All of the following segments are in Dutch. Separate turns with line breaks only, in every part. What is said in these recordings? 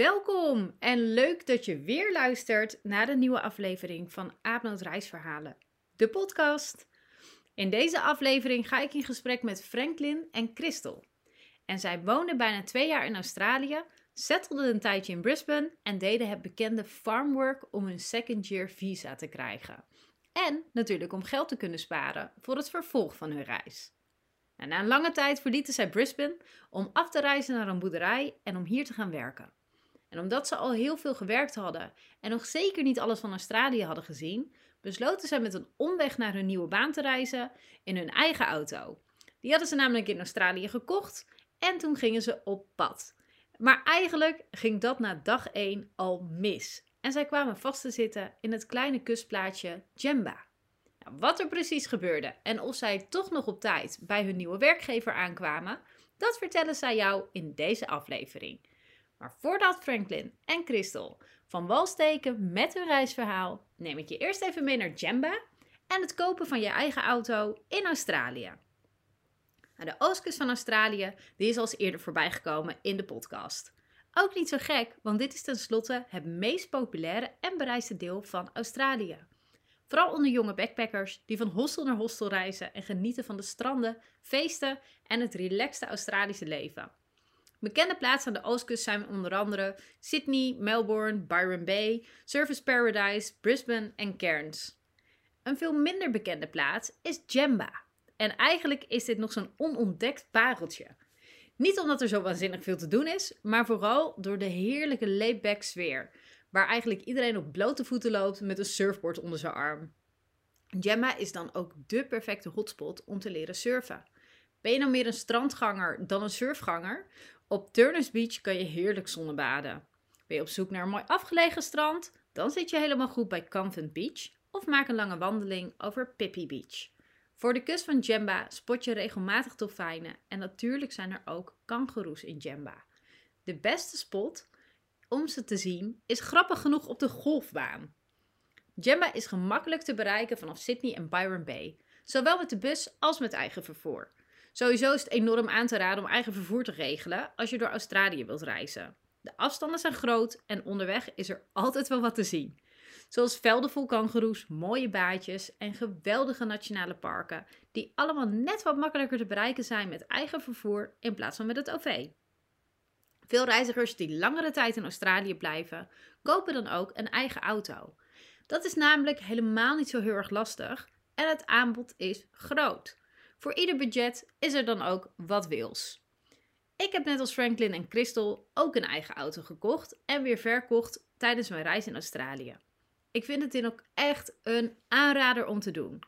Welkom en leuk dat je weer luistert naar de nieuwe aflevering van Aapnoot Reisverhalen, de podcast. In deze aflevering ga ik in gesprek met Franklin en Christel. En zij woonden bijna twee jaar in Australië, settelden een tijdje in Brisbane en deden het bekende farmwork om hun second year visa te krijgen. En natuurlijk om geld te kunnen sparen voor het vervolg van hun reis. En na een lange tijd verlieten zij Brisbane om af te reizen naar een boerderij en om hier te gaan werken. En omdat ze al heel veel gewerkt hadden en nog zeker niet alles van Australië hadden gezien, besloten zij met een omweg naar hun nieuwe baan te reizen in hun eigen auto. Die hadden ze namelijk in Australië gekocht en toen gingen ze op pad. Maar eigenlijk ging dat na dag 1 al mis. En zij kwamen vast te zitten in het kleine kustplaatsje Jemba. Nou, wat er precies gebeurde en of zij toch nog op tijd bij hun nieuwe werkgever aankwamen, dat vertellen zij jou in deze aflevering. Maar voordat Franklin en Crystal van wal steken met hun reisverhaal, neem ik je eerst even mee naar Jemba en het kopen van je eigen auto in Australië. Nou, de oostkust van Australië die is al eens eerder voorbijgekomen in de podcast. Ook niet zo gek, want dit is tenslotte het meest populaire en bereisde deel van Australië. Vooral onder jonge backpackers die van hostel naar hostel reizen en genieten van de stranden, feesten en het relaxte Australische leven. Bekende plaatsen aan de oostkust zijn onder andere Sydney, Melbourne, Byron Bay, Surfers Paradise, Brisbane en Cairns. Een veel minder bekende plaats is Jemba. En eigenlijk is dit nog zo'n onontdekt pareltje. Niet omdat er zo waanzinnig veel te doen is, maar vooral door de heerlijke laid-back sfeer, waar eigenlijk iedereen op blote voeten loopt met een surfboard onder zijn arm. Gemma is dan ook de perfecte hotspot om te leren surfen. Ben je nou meer een strandganger dan een surfganger? Op Turners Beach kan je heerlijk zonnebaden. Ben je op zoek naar een mooi afgelegen strand? Dan zit je helemaal goed bij Convent Beach of maak een lange wandeling over Pippi Beach. Voor de kust van Jemba spot je regelmatig dolfijnen en natuurlijk zijn er ook kangoeroes in Jemba. De beste spot om ze te zien is grappig genoeg op de golfbaan. Jemba is gemakkelijk te bereiken vanaf Sydney en Byron Bay, zowel met de bus als met eigen vervoer. Sowieso is het enorm aan te raden om eigen vervoer te regelen als je door Australië wilt reizen. De afstanden zijn groot en onderweg is er altijd wel wat te zien. Zoals velden vol kangoeroes, mooie baadjes en geweldige nationale parken, die allemaal net wat makkelijker te bereiken zijn met eigen vervoer in plaats van met het OV. Veel reizigers die langere tijd in Australië blijven, kopen dan ook een eigen auto. Dat is namelijk helemaal niet zo heel erg lastig en het aanbod is groot. Voor ieder budget is er dan ook wat wils. Ik heb net als Franklin en Crystal ook een eigen auto gekocht en weer verkocht tijdens mijn reis in Australië. Ik vind het in ook echt een aanrader om te doen.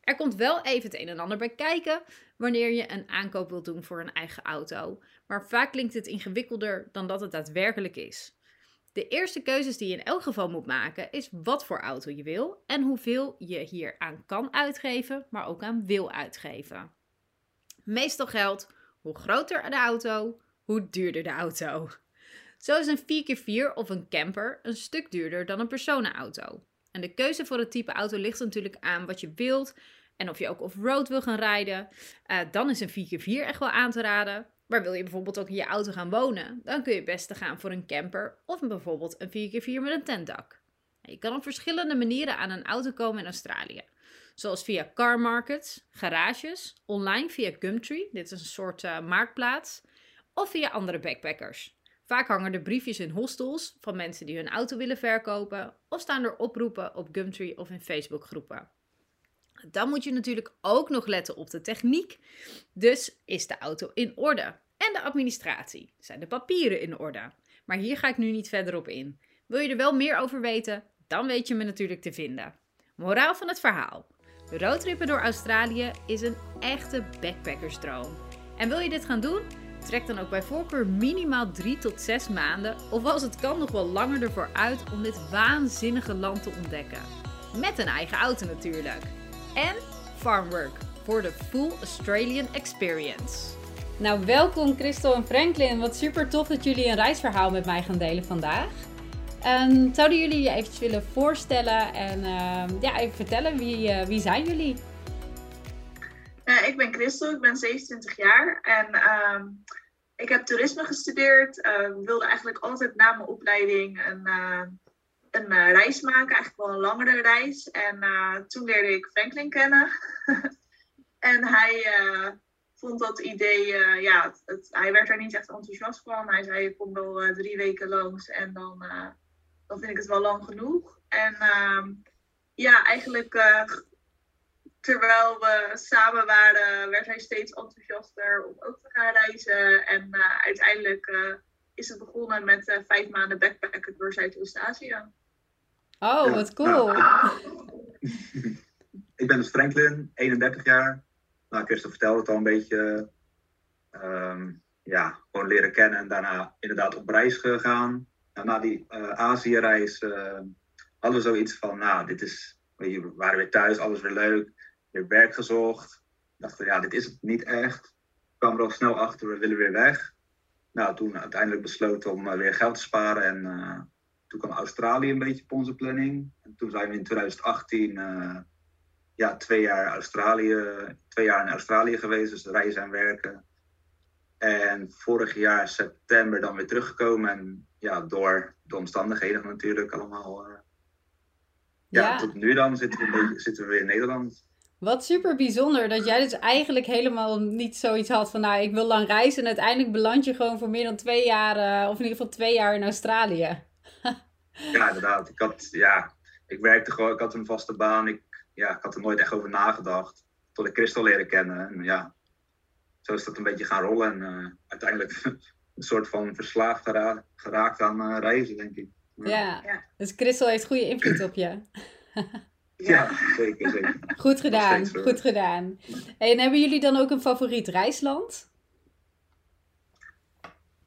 Er komt wel even het een en ander bij kijken wanneer je een aankoop wilt doen voor een eigen auto, maar vaak klinkt het ingewikkelder dan dat het daadwerkelijk is. De eerste keuzes die je in elk geval moet maken is wat voor auto je wil en hoeveel je hier aan kan uitgeven, maar ook aan wil uitgeven. Meestal geldt hoe groter de auto, hoe duurder de auto. Zo is een 4x4 of een camper een stuk duurder dan een personenauto. En de keuze voor het type auto ligt natuurlijk aan wat je wilt en of je ook off-road wil gaan rijden. Uh, dan is een 4x4 echt wel aan te raden. Maar wil je bijvoorbeeld ook in je auto gaan wonen, dan kun je het beste gaan voor een camper of bijvoorbeeld een 4x4 met een tentdak. Je kan op verschillende manieren aan een auto komen in Australië. Zoals via car markets, garages, online via Gumtree, dit is een soort uh, marktplaats, of via andere backpackers. Vaak hangen er briefjes in hostels van mensen die hun auto willen verkopen, of staan er oproepen op Gumtree of in Facebookgroepen. Dan moet je natuurlijk ook nog letten op de techniek. Dus is de auto in orde? En de administratie. Zijn de papieren in orde? Maar hier ga ik nu niet verder op in. Wil je er wel meer over weten? Dan weet je me natuurlijk te vinden. Moraal van het verhaal. Roadtrippen door Australië is een echte backpackersdroom. En wil je dit gaan doen? Trek dan ook bij voorkeur minimaal 3 tot 6 maanden, of als het kan nog wel langer ervoor uit om dit waanzinnige land te ontdekken. Met een eigen auto natuurlijk. En Farmwork voor de full Australian experience. Nou, welkom Christel en Franklin. Wat super tof dat jullie een reisverhaal met mij gaan delen vandaag. Um, zouden jullie je eventjes willen voorstellen en uh, ja, even vertellen wie, uh, wie zijn jullie?
Uh, ik ben Christel, ik ben 27 jaar en uh, ik heb toerisme gestudeerd. Uh, wilde eigenlijk altijd na mijn opleiding een, een reis maken, eigenlijk wel een langere reis. En toen leerde ik Franklin kennen. en hij vond dat idee, ja, het, hij werd er niet echt enthousiast van. Hij zei, je komt wel drie weken langs en dan, dan vind ik het wel lang genoeg. En ehm, ja, eigenlijk terwijl we samen waren, werd hij steeds enthousiaster om ook te gaan reizen. En uiteindelijk is het begonnen met vijf maanden backpacken door Zuidoost-Azië.
Oh, wat cool.
ik ben dus Franklin, 31 jaar. Nou, Christel vertelde het al een beetje. Um, ja, gewoon leren kennen en daarna inderdaad op reis gegaan. Nou, na die Azië-reis hadden we zoiets van, nou, dit is, we waren weer thuis, alles weer leuk weer werk gezocht. Dachten, ja, dit is het niet echt. Kwam er al snel achter, we willen weer weg. Nou, toen uiteindelijk besloten om uh, weer geld te sparen. En uh, toen kwam Australië een beetje op onze planning. En toen zijn we in 2018 uh, ja, twee jaar, Australië, twee jaar in Australië geweest. Dus reizen en werken. En vorig jaar september dan weer teruggekomen. En ja, door de omstandigheden natuurlijk allemaal. Ja, ja, tot nu dan zitten we, beetje, zitten we weer in Nederland.
Wat super bijzonder dat jij dus eigenlijk helemaal niet zoiets had van, nou, ik wil lang reizen en uiteindelijk beland je gewoon voor meer dan twee jaar, uh, of in ieder geval twee jaar in Australië.
Ja, inderdaad. Ik had, ja, ik werkte gewoon, ik had een vaste baan. Ik, ja, ik had er nooit echt over nagedacht. Tot ik Christel leren kennen. En ja, zo is dat een beetje gaan rollen. En uh, uiteindelijk een soort van verslaafd gera geraakt aan uh, reizen, denk ik.
Ja. ja, dus Christel heeft goede invloed op je.
Ja, zeker, zeker.
Goed gedaan, goed gedaan. En hebben jullie dan ook een favoriet reisland?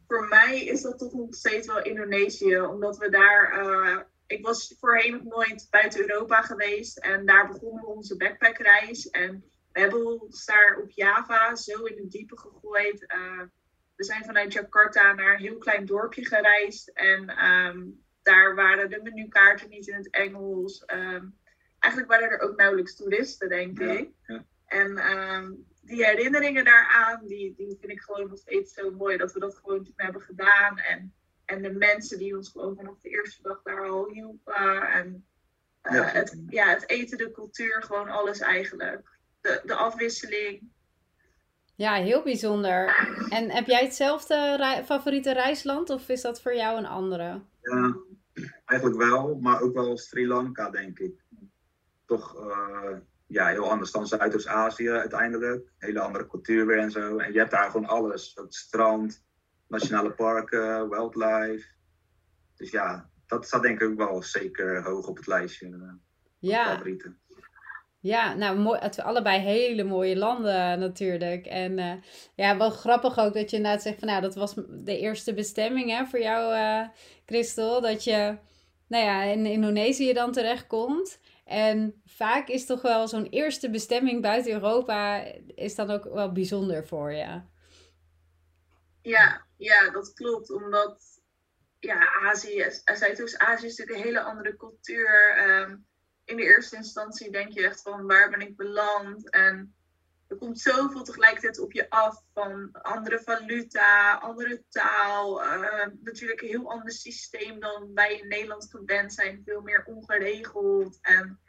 Voor mij is dat toch nog steeds wel Indonesië, omdat we daar. Uh, ik was voorheen nog nooit buiten Europa geweest en daar begonnen we onze backpackreis. En we hebben ons daar op Java zo in het diepe gegooid. Uh, we zijn vanuit Jakarta naar een heel klein dorpje gereisd en um, daar waren de menukaarten niet in het Engels. Um, eigenlijk waren er ook nauwelijks toeristen, denk ik. Ja. En ehm, die herinneringen daaraan, die, die vind ik gewoon nog steeds zo mooi. Dat we dat gewoon toen hebben gedaan. En, en de mensen die ons gewoon vanaf de eerste dag daar al hielpen. En uh, ja, het, ja, het eten, de cultuur, gewoon alles eigenlijk. De, de afwisseling.
Ja, heel bijzonder. En heb jij hetzelfde favoriete reisland of is dat voor jou een andere?
Ja, eigenlijk wel, maar ook wel Sri Lanka, denk ik toch uh, ja, heel anders dan Zuidoost-Azië uiteindelijk. Hele andere cultuur weer en zo. En je hebt daar gewoon alles. Het strand, nationale parken, wildlife. Dus ja, dat staat denk ik ook wel zeker hoog op het lijstje. Uh,
ja. Favorieten. Ja, nou, mooi, allebei hele mooie landen natuurlijk. En uh, ja, wel grappig ook dat je inderdaad zegt van, nou, dat was de eerste bestemming hè, voor jou, uh, Christel. Dat je, nou ja, in Indonesië dan terechtkomt. En vaak is toch wel zo'n eerste bestemming buiten Europa is dan ook wel bijzonder voor je.
Ja, ja, dat klopt. Omdat ja, Azië, Zuidoost-Azië is natuurlijk een hele andere cultuur. Um, in de eerste instantie denk je echt van waar ben ik beland? En er komt zoveel tegelijkertijd op je af van andere valuta, andere taal. Uh, natuurlijk een heel ander systeem dan wij in Nederland gewend zijn. Veel meer ongeregeld. En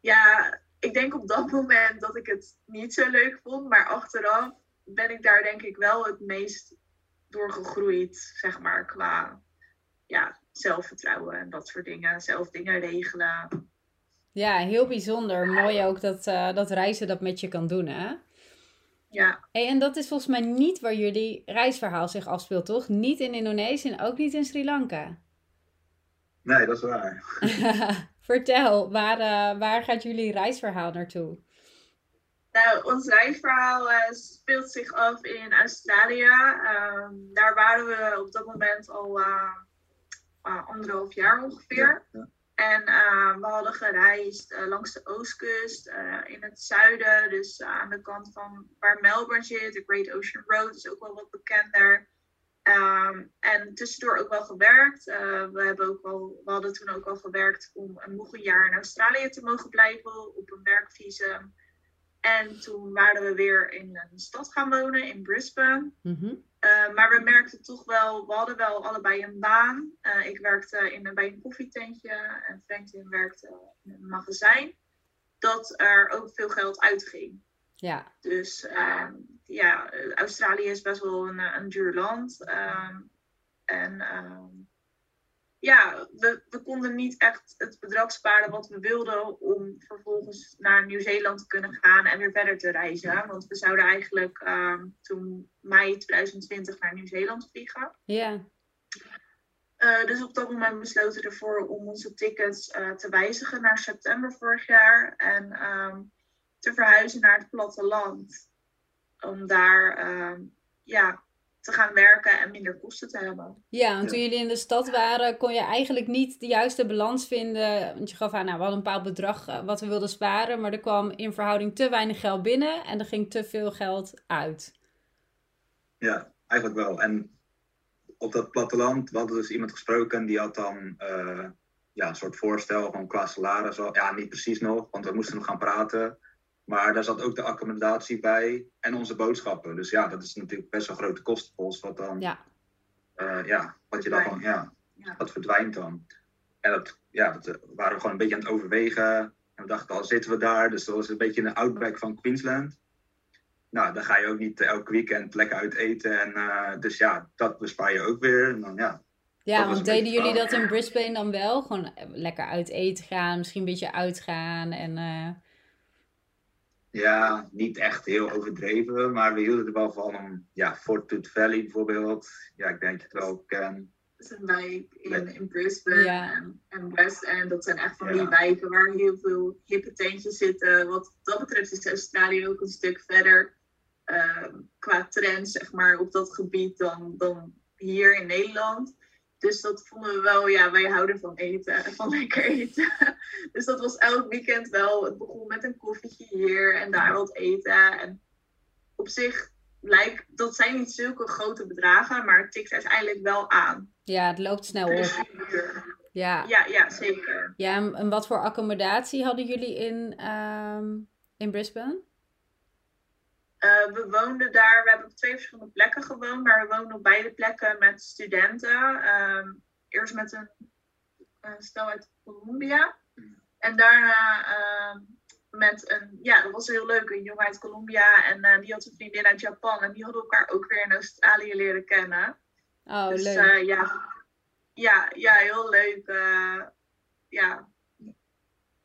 ja, ik denk op dat moment dat ik het niet zo leuk vond. Maar achteraf ben ik daar denk ik wel het meest door gegroeid, zeg maar, qua ja, zelfvertrouwen en dat soort dingen. Zelf dingen regelen.
Ja, heel bijzonder. Mooi ook dat, uh, dat reizen dat met je kan doen, hè?
Ja.
Hey, en dat is volgens mij niet waar jullie reisverhaal zich afspeelt, toch? Niet in Indonesië en ook niet in Sri Lanka.
Nee, dat is waar.
Vertel, waar, uh, waar gaat jullie reisverhaal naartoe?
Nou, ons reisverhaal uh, speelt zich af in Australië. Ehm, daar waren we op dat moment al uh, anderhalf jaar ongeveer. Ja, ja. En we hadden gereisd langs de oostkust, in het zuiden, dus aan de kant van waar Melbourne zit. De Great Ocean Road is ook wel wat bekender. Um, en tussendoor ook wel gewerkt. We, hebben ook wel, we hadden toen ook al gewerkt om een nog een jaar in Australië te mogen blijven op een werkvisum. En toen waren we weer in een stad gaan wonen, in Brisbane. Mm -hmm. uh, maar we merkten toch wel, we hadden wel allebei een baan. Uh, ik werkte in, bij een koffietentje en Franklin werkte in een magazijn. Dat er ook veel geld uitging.
Ja.
Dus uh, ja, Australië is best wel een, een duur land. Um, en um, ja, we, we konden niet echt het bedrag sparen wat we wilden om vervolgens naar Nieuw-Zeeland te kunnen gaan en weer verder te reizen. Want we zouden eigenlijk um, toen mei 2020 naar Nieuw-Zeeland vliegen.
Ja.
Uh, dus op dat moment besloten we ervoor om onze tickets uh, te wijzigen naar september vorig jaar. En um, te verhuizen naar het platteland. Om daar uh, ja, te gaan werken en minder kosten te hebben.
Ja, want toen jullie in de stad waren, kon je eigenlijk niet de juiste balans vinden. Want je gaf aan, nou, we hadden een bepaald bedrag eh, wat we wilden sparen, maar er kwam in verhouding te weinig geld binnen en er ging te veel geld uit.
Ja, eigenlijk wel. En op dat platteland, we hadden dus iemand gesproken die had dan uh, ja, een soort voorstel van qua salaris. Ja, niet precies nog, want we moesten nog gaan praten. Maar daar zat ook de accommodatie bij en onze boodschappen. Dus ja, dat is natuurlijk best een grote kostenpost. Wat dan,
ja,
uh, ja wat je dan van, ja, ja, dat verdwijnt dan. En dat, ja, dat waren we gewoon een beetje aan het overwegen. En we dachten, al zitten we daar. Dus dat was een beetje een outback van Queensland. Nou, dan ga je ook niet elk weekend lekker uit eten. En, uh, dus ja, dat bespaar je ook weer. En dan, ja,
ja, want deden jullie dat in Brisbane dan wel? Gewoon lekker uit eten gaan, misschien een beetje uitgaan en... Uh...
Ja, niet echt heel overdreven, maar we hielden er wel van om, ja, Fort Tooth Valley bijvoorbeeld. Ja, ik denk dat je het wel ken.
Dat is een wijk in, in Brisbane ja. en, en West End. Dat zijn echt van die wijken waar heel veel hippe tentjes zitten. Wat dat betreft is Australië ook een stuk verder uh, qua trends, zeg maar, op dat gebied dan, dan hier in Nederland. Dus dat vonden we wel, ja, wij houden van eten, van lekker eten. Dus dat was elk weekend wel. Het begon met een koffietje hier en daar wat eten. En op zich lijkt, dat zijn niet zulke grote bedragen, maar het tikt uiteindelijk wel aan.
Ja, het loopt snel op. Ja.
Ja, ja, zeker.
Ja, en wat voor accommodatie hadden jullie in, um, in Brisbane?
Uh, we woonden daar, we hebben op twee verschillende plekken gewoond, maar we woonden op beide plekken met studenten. Um, eerst met een, een stel uit Colombia en daarna uh, met een, ja, dat was heel leuk, een jongen uit Colombia en uh, die had een vriendin uit Japan en die hadden elkaar ook weer in Australië leren kennen.
Oh,
dus,
leuk.
ja, ja, ja, heel leuk. ja,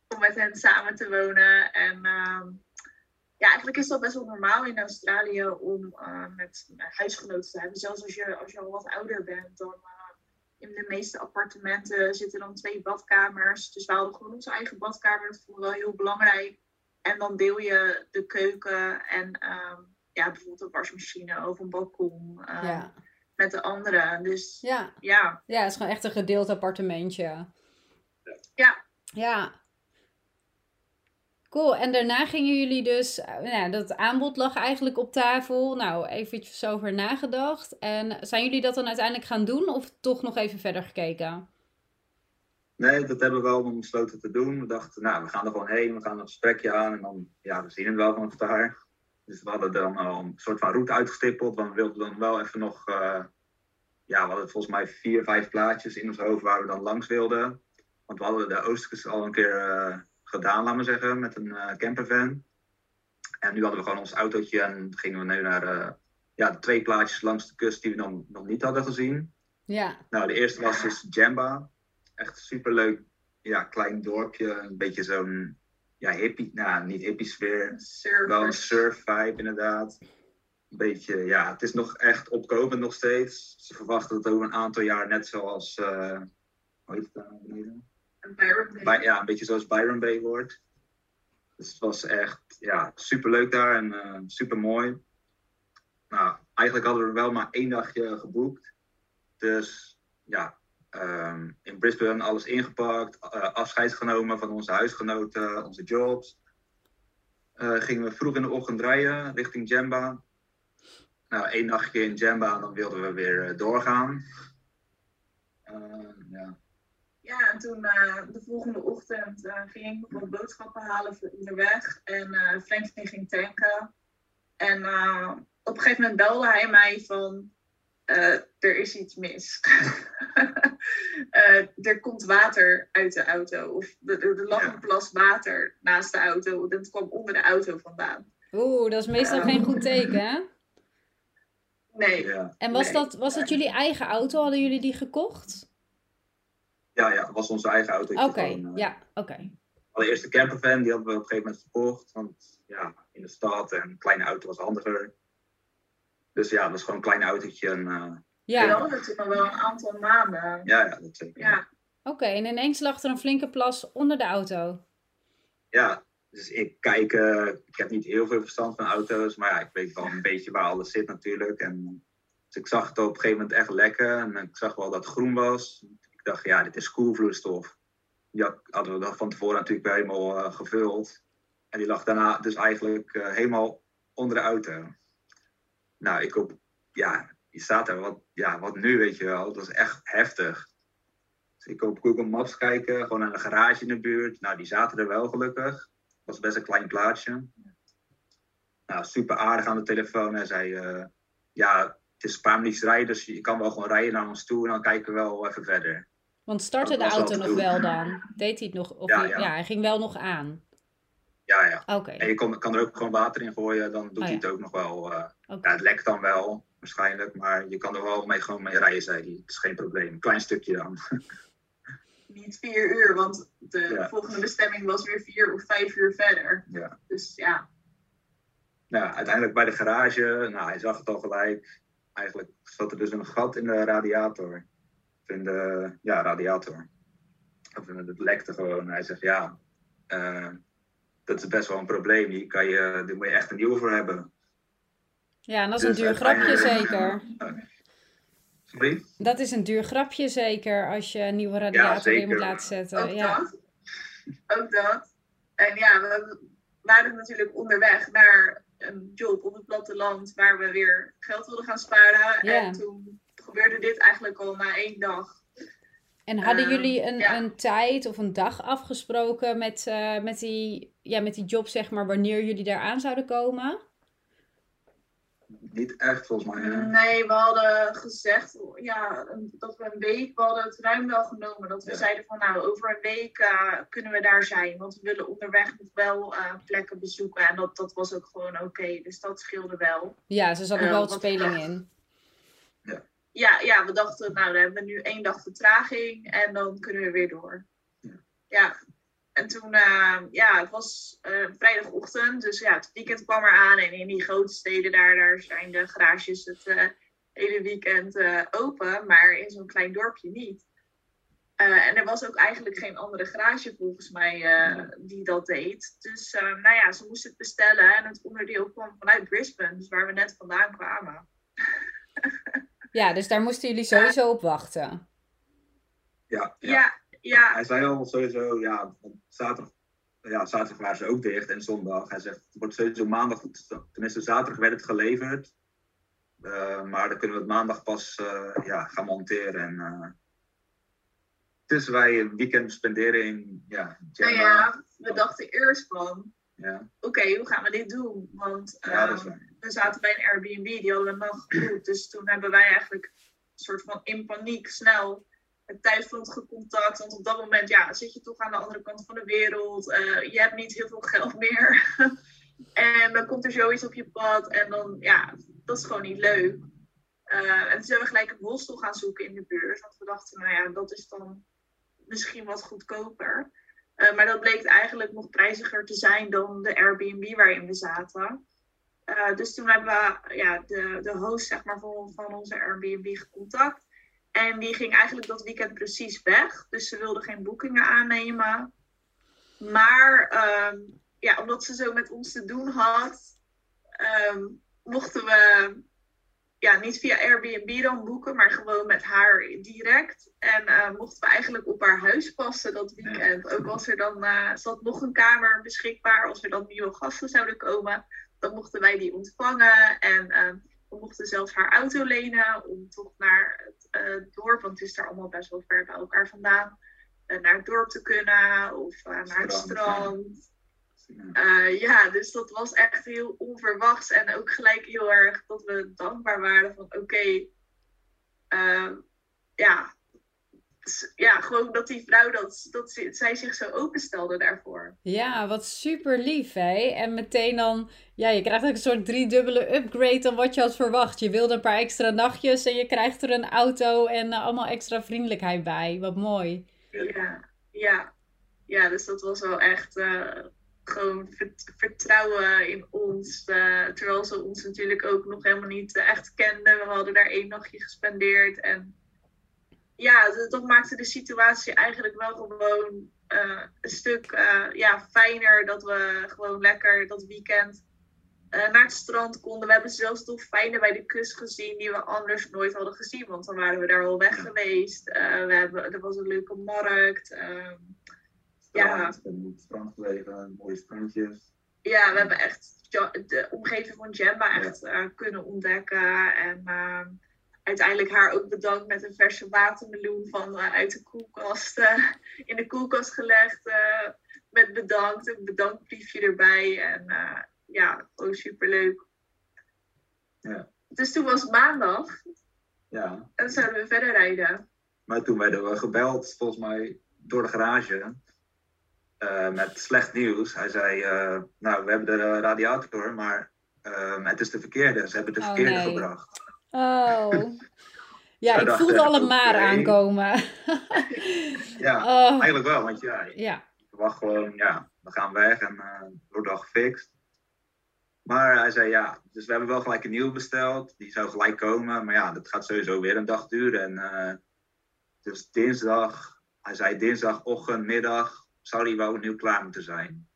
om met hen samen te wonen en ja, eigenlijk is dat best wel normaal in Australië om uh, met huisgenoten te hebben. Zelfs als je, als je al wat ouder bent, dan uh, in de meeste appartementen zitten dan twee badkamers. Dus we hadden gewoon onze eigen badkamer. Dat vonden we wel heel belangrijk. En dan deel je de keuken en um, ja, bijvoorbeeld een wasmachine of een balkon ja. met de anderen. Dus
ja.
ja.
Ja, het is gewoon echt een gedeeld appartementje.
Ja.
Ja, Cool, en daarna gingen jullie dus, nou, dat aanbod lag eigenlijk op tafel. Nou, eventjes over nagedacht. En zijn jullie dat dan uiteindelijk gaan doen of toch nog even verder gekeken?
Nee, dat hebben we wel besloten te doen. We dachten, nou, we gaan er gewoon heen, we gaan een gesprekje aan en dan, ja, we zien het wel vanaf daar. Dus we hadden dan al een soort van route uitgestippeld, want we wilden dan wel even nog, uh, ja, we hadden volgens mij vier, vijf plaatjes in ons hoofd waar we dan langs wilden. Want we hadden de Oostkust al een keer... Uh, gedaan, laten we zeggen, met een uh, campervan. En nu hadden we gewoon ons autootje en gingen we nu naar uh, ja, de twee plaatjes langs de kust die we dan nog niet hadden gezien.
Ja.
Nou, de eerste was dus Jamba. Echt superleuk, ja, klein dorpje. Een beetje zo'n ja, hippie, nou niet hippie sfeer.
Surfers.
Wel een surf vibe inderdaad. Een beetje, ja, het is nog echt opkomend nog steeds. Ze verwachten het over een aantal jaar net zoals, uh, hoe heet het daar beneden? Ja, een beetje zoals Byron Bay wordt. Dus het was echt ja, super leuk daar en uh, super mooi. Nou, eigenlijk hadden we wel maar één dagje geboekt. Dus ja, um, in Brisbane alles ingepakt, uh, afscheid genomen van onze huisgenoten, onze jobs. Uh, gingen we vroeg in de ochtend rijden richting Jamba. Nou, één nachtje in Jamba, dan wilden we weer doorgaan.
ja. Ja, en toen uh, de volgende ochtend uh, ging ik nog boodschappen halen voor onderweg. En uh, Franklin ging tanken. En op een gegeven moment belde hij mij van... er is iets mis. er komt water uit de auto. Of er, er lag een plas water naast de auto. Dat kwam onder de auto vandaan.
Oeh, dat is meestal geen goed teken, hè?
Nee.
Ja.
En was,
Nee.
dat, was dat jullie eigen auto? Hadden jullie die gekocht?
Ja, ja, het was onze eigen auto.
Oké, ja, oké.
Allereerst de campervan, die hadden we op een gegeven moment verkocht. Want ja, in de stad en een kleine auto was handiger. Dus ja, dat was gewoon een klein autootje. En, eh,
We
Ja,
hadden toen nog wel een aantal maanden.
ja, ja, dat zeker.
Ja,
oké. En ineens lag er een flinke plas onder de auto.
Ja, dus ik kijk, eh, ik heb niet heel veel verstand van auto's, maar ja, ik weet wel een beetje waar alles zit natuurlijk. En, dus ik zag het op een gegeven moment echt lekker en ik zag wel dat het groen was. Dacht, ja, dit is koelvloeistof. Die had- hadden we van tevoren natuurlijk wel helemaal eh, gevuld. En die lag daarna dus eigenlijk eh, helemaal onder de auto. Nou, ik op, ja, die staat er, wat, ja, wat nu, weet je wel. Dat is echt heftig. Dus ik op Google Maps kijken, gewoon naar een garage in de buurt. Nou, die zaten er wel gelukkig. was best een klein plaatsje. Nou, super aardig aan de telefoon. Hij zei, eh, ja, het is minuutjes rijden, dus je kan wel gewoon rijden naar ons toe en dan kijken we wel even verder.
Want startte de auto nog wel dan? Deed hij het nog? Of
Ja,
hij-
ja.
ja, hij ging wel nog aan.
Ja, ja.
Oké,
En je kan, kan er ook gewoon water in gooien, dan doet
Oh,
hij
ja.
het ook nog wel. eh, ja, het lekt dan wel, waarschijnlijk, maar je kan er wel mee, gewoon mee rijden, zei hij. Het is geen probleem. Een klein stukje dan.
niet vier uur, want de
Ja.
volgende bestemming was weer vier of vijf uur verder.
Ja.
Dus ja,
Nou, uiteindelijk bij de garage, nou, hij zag het al gelijk. Eigenlijk zat er dus een gat in de radiator. Of in de, ja, radiator. Of in het lekte gewoon. Hij zegt, ja, eh, dat is best wel een probleem. Hier, kan je, daar moet je echt een nieuwe voor hebben.
Ja, en dat is een
Dus
duur grapje zeker.
Sorry?
Dat is een duur grapje zeker als je een nieuwe radiator in moet laten zetten.
ook
Ja.
dat. Ook dat. En ja, we waren natuurlijk onderweg naar een job op het platteland waar we weer geld wilden gaan sparen.
Ja.
En toen gebeurde dit eigenlijk al na één dag.
En hadden
Ehm,
jullie een,
ja.
een tijd of een dag afgesproken met, eh, met, die, ja, met die job, zeg maar, wanneer jullie daar aan zouden komen?
Niet echt, volgens mij. hè?
Nee, we hadden gezegd ja, dat we een week, we hadden het ruim wel genomen. Dat we
Ja.
zeiden van nou, over een week eh, kunnen we daar zijn. Want we willen onderweg nog wel eh, plekken bezoeken. En dat, dat was ook gewoon oké. Dus dat scheelde wel.
Ja, ze zat nog
Eh,
wel wat speling in.
Ja, ja, we dachten nou, dan hebben we nu één dag vertraging. En dan kunnen we weer door.
Ja.
Ja. En toen, eh, ja, het was eh, vrijdagochtend. Dus ja, het weekend kwam eraan. En in die grote steden daar, daar zijn de garages het eh, hele weekend eh, open. Maar in zo'n klein dorpje niet. En er was ook eigenlijk geen andere garage volgens mij die dat deed. Dus nou ja, ze moesten het bestellen. En het onderdeel kwam vanuit Brisbane, dus waar we net vandaan kwamen.
Ja, dus daar moesten jullie sowieso op wachten.
Ja, ja.
Ja, ja,
Hij zei al sowieso, ja, zaterdag, ja, zaterdag waren ze ook dicht en zondag. Hij zegt, het wordt sowieso maandag, tenminste zaterdag werd het geleverd. Eh, maar dan kunnen we het maandag pas eh, ja, gaan monteren. En, eh, dus wij een weekend spenderen in ja,
nou ja, we dachten eerst van,
ja,
oké, hoe gaan we dit doen? Want
ja, dat is
ehm,
waar.
We zaten bij een Airbnb, die hadden we nog geboekt. Dus toen hebben wij eigenlijk een soort van in paniek snel het thuisfront gecontact. Want op dat moment ja, zit je toch aan de andere kant van de wereld. eh, je hebt niet heel veel geld meer. en dan komt er zoiets op je pad. En dan, ja, dat is gewoon niet leuk. Eh, en toen zijn we gelijk een hostel gaan zoeken in de buurt. Want we dachten, nou ja, dat is dan misschien wat goedkoper. Eh, maar dat bleek eigenlijk nog prijziger te zijn dan de Airbnb waarin we zaten. Eh, dus toen hebben we ja, de, de host zeg maar, van, van onze Airbnb gecontact. En die ging eigenlijk dat weekend precies weg. Dus ze wilde geen boekingen aannemen. Maar ehm, ja, omdat ze zo met ons te doen had, ehm, mochten we ja, niet via Airbnb dan boeken, maar gewoon met haar direct. En uh, mochten we eigenlijk op haar huis passen dat weekend. Ook als er dan uh, zat nog een kamer beschikbaar, als er dan nieuwe gasten zouden komen, dan mochten wij die ontvangen. En uh, we mochten zelfs haar auto lenen om toch naar het dorp, want het is daar allemaal best wel ver bij elkaar vandaan, naar het dorp te kunnen of naar het strand. Ja, dus dat was echt heel onverwachts. En ook gelijk heel erg dat we dankbaar waren van oké, okay, ja, ja, gewoon dat die vrouw, dat, dat zij zich zo openstelde daarvoor.
Ja, wat super lief hè. En meteen dan, ja, je krijgt ook een soort driedubbele upgrade dan wat je had verwacht. Je wilde een paar extra nachtjes en je krijgt er een auto en uh, allemaal extra vriendelijkheid bij. Wat mooi.
Ja, ja. Ja, dus dat was wel echt gewoon vertrouwen in ons. Uh, terwijl ze ons natuurlijk ook nog helemaal niet echt kenden. We hadden daar één nachtje gespendeerd. En ja, dat, dat maakte de situatie eigenlijk wel gewoon uh, een stuk ja, fijner. Dat we gewoon lekker dat weekend naar het strand konden. We hebben zelfs dolfijnen bij de kust gezien die we anders nooit hadden gezien. Want dan waren we daar al weg geweest. we hebben, er was een leuke markt. Ehm,
ja. Het strand gelegen, mooie strandjes.
Ja, we hebben echt de omgeving van Jemba echt kunnen ontdekken. En uh, uiteindelijk haar ook bedankt met een verse watermeloen van uh, uit de koelkast. Eh, in de koelkast gelegd. met bedankt, een bedankbriefje erbij. En ja, gewoon superleuk.
Ja.
Dus toen was maandag.
Ja.
En zouden we verder rijden.
Maar toen werden we gebeld, volgens mij, door de garage. Uh, met slecht nieuws. Hij zei, uh, nou, we hebben de radiator, maar uh, het is de verkeerde. Ze hebben de
oh,
verkeerde
nee.
gebracht.
Oh. Ja, ik voelde al een maar aankomen.
ja,
oh.
eigenlijk wel. Want ja,
ja.
je verwacht gewoon, ja, we gaan weg en wordt al gefixt. Maar hij zei, ja, dus we hebben wel gelijk een nieuw besteld. Die zou gelijk komen. Maar ja, dat gaat sowieso weer een dag duren. En dus dinsdag, hij zei dinsdagochtend, middag, zou die wel nieuw klaar moeten zijn.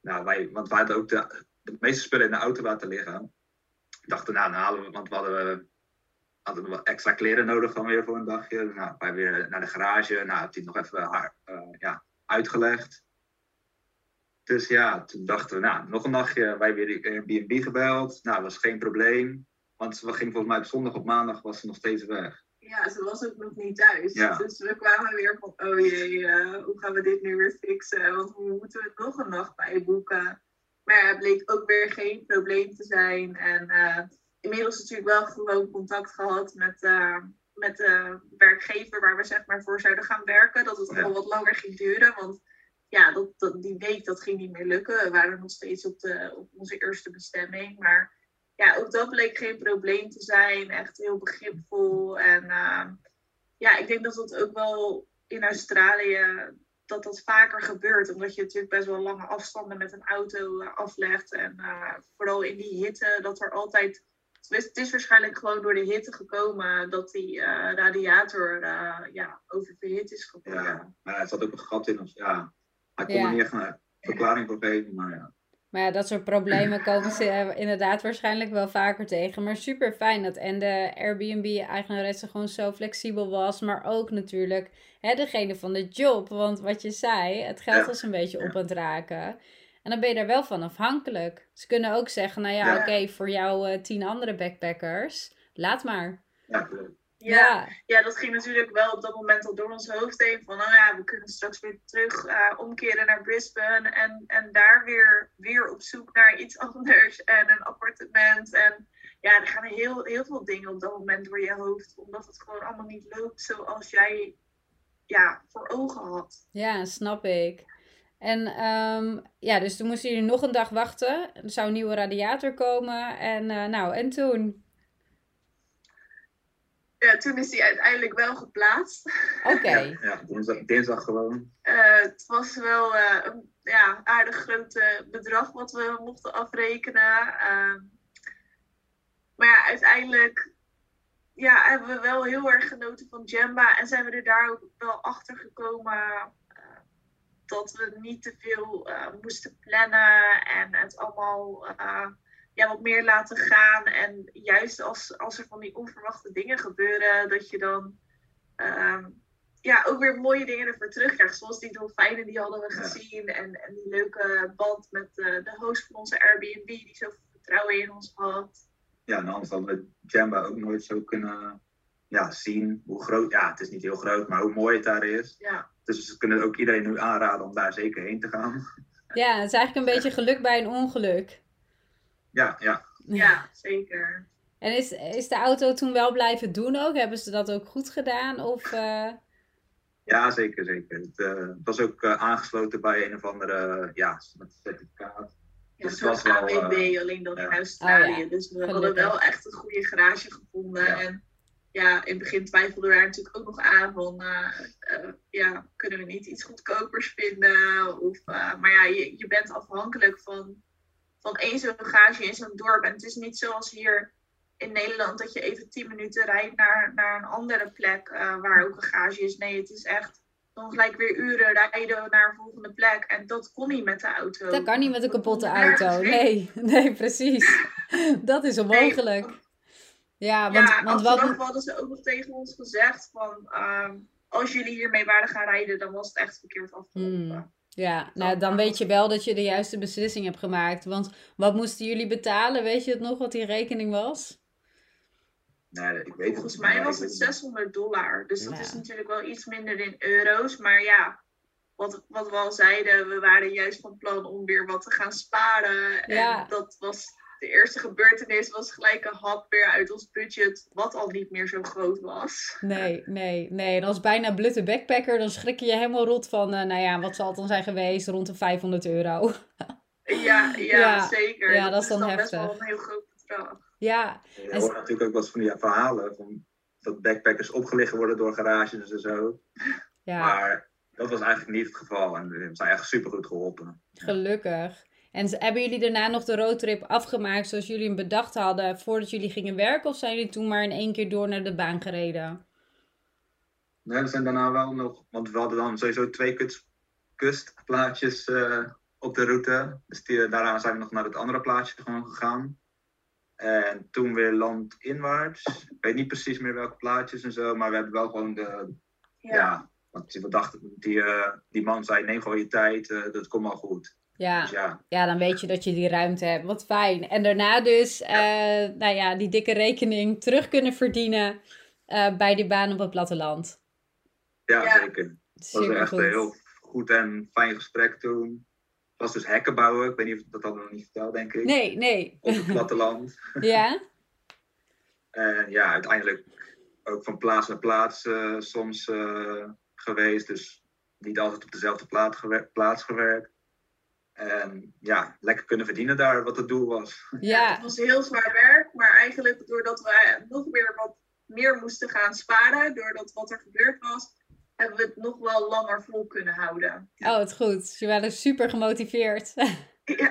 Nou, wij, want wij hadden ook de, de meeste spullen in de auto laten liggen. Dachten, nou, dan halen we, want we hadden, hadden we extra kleren nodig dan weer voor een dagje. Nou, wij weer naar de garage. Nou, had hij nog even haar, uh, ja, uitgelegd. Dus ja, toen dachten we, nou, nog een nachtje. Wij weer Airbnb gebeld. Nou, was geen probleem. Want we gingen volgens mij op zondag op maandag was ze nog steeds weg.
Ja, ze was ook nog niet thuis.
Ja.
Dus we kwamen weer van, oh jee, uh, hoe gaan we dit nu weer fixen? Want we moeten we nog een nacht bijboeken. Maar het bleek ook weer geen probleem te zijn. En uh, inmiddels natuurlijk wel gewoon contact gehad met, uh, met de werkgever waar we zeg maar voor zouden gaan werken. Dat het
Ja.
al wat langer ging duren. Want ja, dat, dat, die week dat ging niet meer lukken. We waren nog steeds op, de, op onze eerste bestemming. Maar ja, ook dat bleek geen probleem te zijn. Echt heel begripvol. En uh, ja, ik denk dat dat ook wel in Australië dat dat vaker gebeurt. Omdat je natuurlijk best wel lange afstanden met een auto uh, aflegt. En uh, vooral in die hitte, dat er altijd. Het is waarschijnlijk gewoon door de hitte gekomen dat die radiator ja, oververhit is geworden.
Ja, maar er zat ook een gat in. Of, ja, hij kon
Ja.
er niet echt een verklaring voor geven. Maar ja.
Maar ja, dat soort problemen komen ze eh, inderdaad waarschijnlijk wel vaker tegen. Maar super fijn dat en de Airbnb-eigenaresse gewoon zo flexibel was. Maar ook natuurlijk hè, degene van de job. Want wat je zei, het geld was een beetje op aan het raken. En dan ben je daar wel van afhankelijk. Ze kunnen ook zeggen, nou ja, oké, voor jou eh, tien andere backpackers, laat maar.
Ja.
Ja, ja, dat ging natuurlijk wel op dat moment al door ons hoofd heen. Van, nou ja, we kunnen straks weer terug eh, omkeren naar Brisbane. En, en daar weer, weer op zoek naar iets anders. En een appartement. En ja, er gaan heel, heel veel dingen op dat moment door je hoofd. Omdat het gewoon allemaal niet loopt zoals jij ja, voor ogen had.
Ja, snap ik. En ehm, ja, dus toen moesten jullie nog een dag wachten. Er zou een nieuwe radiator komen. En eh, nou, en toen?
Ja, toen is die uiteindelijk wel geplaatst.
Oké.
Ja, ja dinsdag, dinsdag gewoon.
Eh, het was wel eh, een ja, aardig groot eh, bedrag wat we mochten afrekenen. Ehm, maar ja, uiteindelijk ja, hebben we wel heel erg genoten van Jamba. En zijn we er daar ook wel achter gekomen. eh, dat we niet te veel uh, moesten plannen en het allemaal uh, ja, wat meer laten gaan. En juist als, als er van die onverwachte dingen gebeuren, dat je dan uh, ja, ook weer mooie dingen ervoor terugkrijgt. Zoals die dolfijnen, die hadden we gezien. En, en die leuke band met de host van onze Airbnb, die zoveel vertrouwen in ons had.
Ja, en anders hadden we Jamba ook nooit zo kunnen ja, zien hoe groot. Ja, het is niet heel groot, maar hoe mooi het daar is.
Ja.
Dus we kunnen ook iedereen nu aanraden om daar zeker heen te gaan.
Ja, het is eigenlijk een beetje geluk bij een ongeluk.
Ja, ja.
Ja, zeker.
En is, is de auto toen wel blijven doen ook? Hebben ze dat ook goed gedaan? Of, uh...
Ja, zeker, zeker. Het, uh, was ook uh, aangesloten bij een of andere ja, met certificaat.
Ja, dus het was wel, AWB, alleen dan ja. in Australië. Oh, ja. Dus we Gelukkig. hadden wel echt een goede garage gevonden. En ja, in het begin twijfelden we daar natuurlijk ook nog aan van, uh, uh, ja, kunnen we niet iets goedkopers vinden? Of, uh, maar ja, je, je bent afhankelijk van, van één zo'n garage in zo'n dorp. En het is niet zoals hier in Nederland dat je even tien minuten rijdt naar, naar een andere plek waar ook een garage is. Nee, het is echt dan gelijk weer uren rijden naar een volgende plek. En dat kon niet met de auto.
Dat kan niet met een kapotte auto. Nee, nee, precies. dat is onmogelijk. Nee, ja, want,
ja,
want
wat... hadden ze ook nog tegen ons gezegd van... Uh, als jullie hiermee waren gaan rijden, dan was het echt verkeerd afgelopen.
Hmm. Ja, nou dan weet je wel dat je de juiste beslissing hebt gemaakt. Want wat moesten jullie betalen? Weet je het nog wat die rekening was?
Nee, ik weet
Volgens mij was het 600 dollar. Dus dat is natuurlijk wel iets minder in euro's. Maar ja, wat, wat we al zeiden, we waren juist van plan om weer wat te gaan sparen. En dat was de eerste gebeurtenis was gelijk een hap weer uit ons budget, wat al niet meer zo groot was.
Nee, nee, nee. En als bijna blutte backpacker, dan schrik je je helemaal rot van, uh, nou ja, wat zal het dan zijn geweest? Rond de 500 euro.
ja, ja, ja, zeker.
Ja, dat, is dan, dan
heftig. best wel een heel groot bedrag.
Ja.
Je hoort natuurlijk ook wat van die verhalen, van dat backpackers opgelicht worden door garages en zo. Ja. Maar dat was eigenlijk niet het geval en we zijn echt super goed geholpen.
Gelukkig. En hebben jullie daarna nog de roadtrip afgemaakt zoals jullie hem bedacht hadden voordat jullie gingen werken? Of zijn jullie toen maar in één keer door naar de baan gereden?
Nee, we zijn daarna wel nog, want we hadden dan sowieso twee kust, kustplaatjes uh, op de route. Dus die, daarna zijn we nog naar het andere plaatje gewoon gegaan. En toen weer landinwaarts. Ik weet niet precies meer welke plaatjes en zo, maar we hebben wel gewoon de. Ja, ja want we dachten, die, uh, die man zei: neem gewoon je tijd, uh, dat komt wel goed.
Ja. Dus ja. ja, dan weet je dat je die ruimte hebt. Wat fijn. En daarna dus, ja. Uh, nou ja, die dikke rekening terug kunnen verdienen uh, bij die baan op het platteland.
Ja, ja. zeker. Het was echt een heel goed en fijn gesprek toen. Het was dus hekken bouwen. Ik weet niet of dat hadden we nog niet verteld, denk ik.
Nee, nee.
Op het platteland.
ja.
en ja, uiteindelijk ook van plaats naar plaats uh, soms geweest. Dus niet altijd op dezelfde plaats gewerkt. En ja, lekker kunnen verdienen daar, wat het doel was.
Ja, het was heel zwaar werk, maar eigenlijk doordat we nog weer wat meer moesten gaan sparen, doordat wat er gebeurd was, hebben we het nog wel langer vol kunnen houden.
Oh, het goed. Ze waren super gemotiveerd.
Ja.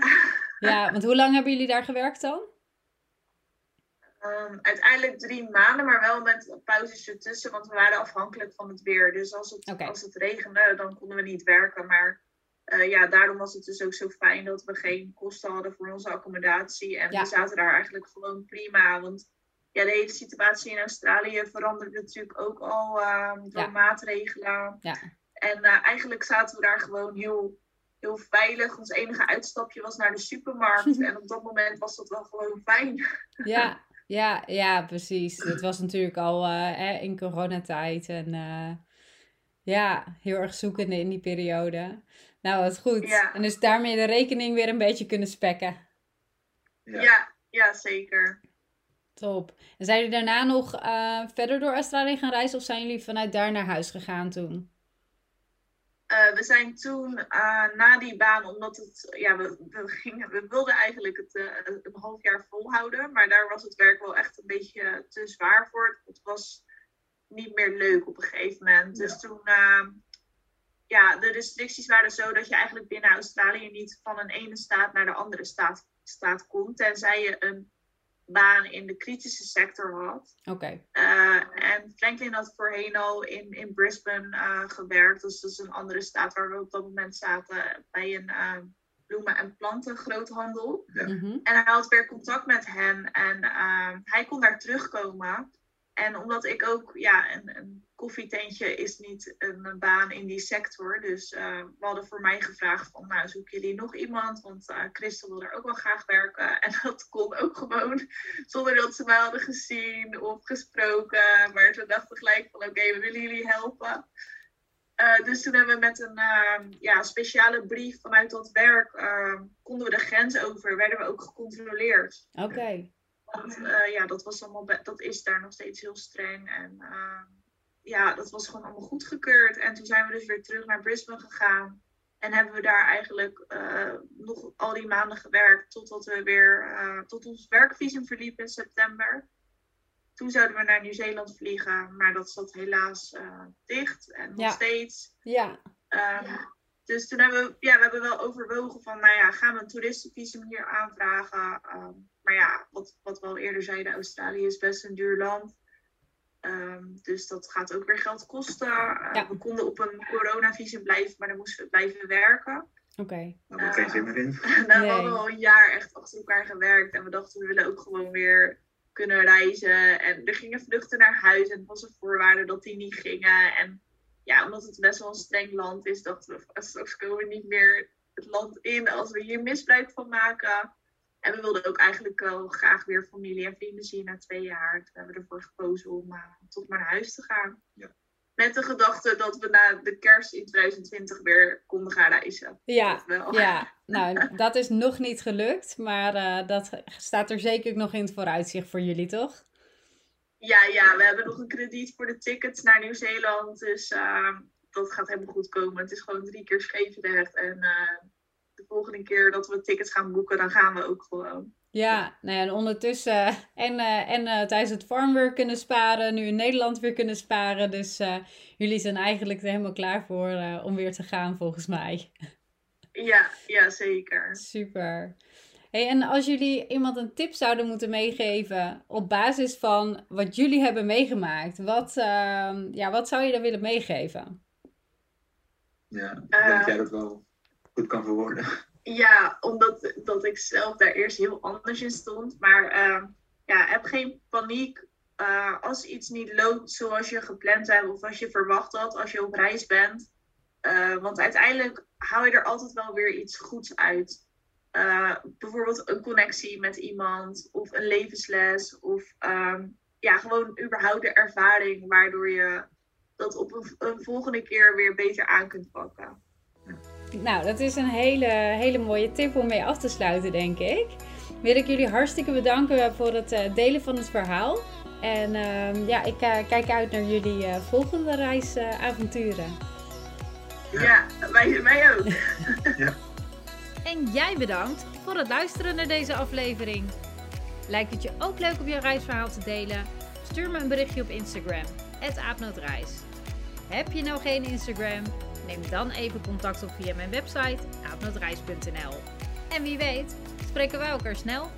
ja, want hoe lang hebben jullie daar gewerkt dan?
Um, uiteindelijk drie maanden, maar wel met pauzes ertussen, want we waren afhankelijk van het weer. Dus als het, als het regende, dan konden we niet werken. Maar uh, ja, daarom was het dus ook zo fijn dat we geen kosten hadden voor onze accommodatie. En we zaten daar eigenlijk gewoon prima. Want ja, de hele situatie in Australië veranderde natuurlijk ook al uh, door ja. maatregelen.
Ja.
En uh, eigenlijk zaten we daar gewoon heel, heel veilig. Ons enige uitstapje was naar de supermarkt. en op dat moment was dat wel gewoon fijn.
ja, ja, ja, precies. Het was natuurlijk al eh, in coronatijd. En ja, heel erg zoekende in die periode. Nou, wat goed.
Ja.
En dus daarmee de rekening weer een beetje kunnen spekken.
Ja, ja, ja zeker.
Top. En zijn jullie daarna nog uh, verder door Australië gaan reizen of zijn jullie vanuit daar naar huis gegaan toen?
Uh, we zijn toen uh, na die baan, omdat het, ja, we, we, gingen, we wilden eigenlijk het een half jaar volhouden, maar daar was het werk wel echt een beetje te zwaar voor. Het was niet meer leuk op een gegeven moment. Dus toen ja, de restricties waren zo dat je eigenlijk binnen Australië niet van een ene staat naar de andere staat, staat komt. Tenzij je een baan in de kritische sector had.
Oké.
Uh, en Franklin had voorheen al in, in Brisbane uh, gewerkt. Dus dat is een andere staat waar we op dat moment zaten. Bij een uh, bloemen- en plantengroothandel.
Ja.
En hij had weer contact met hen. En hij kon daar terugkomen. En omdat ik ook, ja, een, een koffietentje is niet een, baan in die sector. Dus uh, we hadden voor mij gevraagd van, nou, zoeken jullie nog iemand? Want uh, Christel wil er ook wel graag werken. En dat kon ook gewoon, zonder dat ze mij hadden gezien of gesproken. Maar ze dachten gelijk van, oké, we willen jullie helpen. Uh, dus toen hebben we met een ja, speciale brief vanuit dat werk, konden we de grens over, werden we ook gecontroleerd.
Oké.
Want uh, ja, dat, was allemaal dat is daar nog steeds heel streng. En uh, ja, dat was gewoon allemaal goedgekeurd. En toen zijn we dus weer terug naar Brisbane gegaan. En hebben we daar eigenlijk uh, nog al die maanden gewerkt totdat we weer tot ons werkvisum verliep in september. Toen zouden we naar Nieuw-Zeeland vliegen, maar dat zat helaas dicht en nog
ja.
steeds.
Ja.
Um, ja. Dus toen hebben we, ja, we hebben wel overwogen van, nou ja, gaan we een toeristenvisum hier aanvragen? Um, maar ja, wat, wat we al eerder zeiden, Australië is best een duur land. Um, dus dat gaat ook weer geld kosten. Uh,
Ja.
We konden op een coronavisum blijven, maar dan moesten we blijven werken.
Oké.
Daar geen zin meer in.
nou,
Nee.
We hadden al een jaar echt achter elkaar gewerkt. En we dachten, we willen ook gewoon weer kunnen reizen. En er gingen vluchten naar huis. En het was een voorwaarde dat die niet gingen. En ja, omdat het best wel een streng land is, dachten we, straks komen we niet meer het land in als we hier misbruik van maken. En we wilden ook eigenlijk wel graag weer familie en vrienden zien na twee jaar. Toen hebben we ervoor gekozen om uh, toch maar naar huis te gaan.
Ja.
Met de gedachte dat we na de kerst in 2020 weer konden gaan reizen.
Ja,
wel.
ja, nou, dat is nog niet gelukt, maar uh, dat staat er zeker nog in het vooruitzicht voor jullie, toch?
Ja, ja, we hebben nog een krediet voor de tickets naar Nieuw-Zeeland. Dus uh, dat gaat helemaal goed komen. Het is gewoon drie keer Scheveningen. En de volgende keer dat we tickets gaan boeken, dan gaan we ook gewoon.
Ja, nou ja, en ondertussen en, uh, en uh, tijdens het farmwork kunnen sparen, nu in Nederland weer kunnen sparen. Dus uh, jullie zijn eigenlijk er helemaal klaar voor om weer te gaan, volgens mij.
Ja, ja zeker.
Super. Hey, en als jullie iemand een tip zouden moeten meegeven op basis van wat jullie hebben meegemaakt, wat, uh, ja, wat zou je dan willen meegeven?
Ja, ik denk jij dat wel goed kan verwoorden.
Ja, omdat dat ik zelf daar eerst heel anders in stond. Maar uh, ja, heb geen paniek uh, als iets niet loopt zoals je gepland hebt of als je verwacht had als je op reis bent. Uh, want uiteindelijk haal je er altijd wel weer iets goeds uit. Uh, bijvoorbeeld een connectie met iemand of een levensles of um, ja, gewoon überhaupt de ervaring waardoor je dat op een, volgende keer weer beter aan kunt pakken.
Nou, dat is een hele, hele mooie tip om mee af te sluiten, denk ik. Wil ik jullie hartstikke bedanken voor het uh, delen van het verhaal. En uh, ja, ik uh, kijk uit naar jullie uh, volgende reisavonturen.
ja, wij, wij ook.
ja.
En jij bedankt voor het luisteren naar deze aflevering. Lijkt het je ook leuk om je reisverhaal te delen? Stuur me een berichtje op Instagram, aapnootreis. Heb je nou geen Instagram? Neem dan even contact op via mijn website aapnootreis.nl. En wie weet, spreken wij elkaar snel.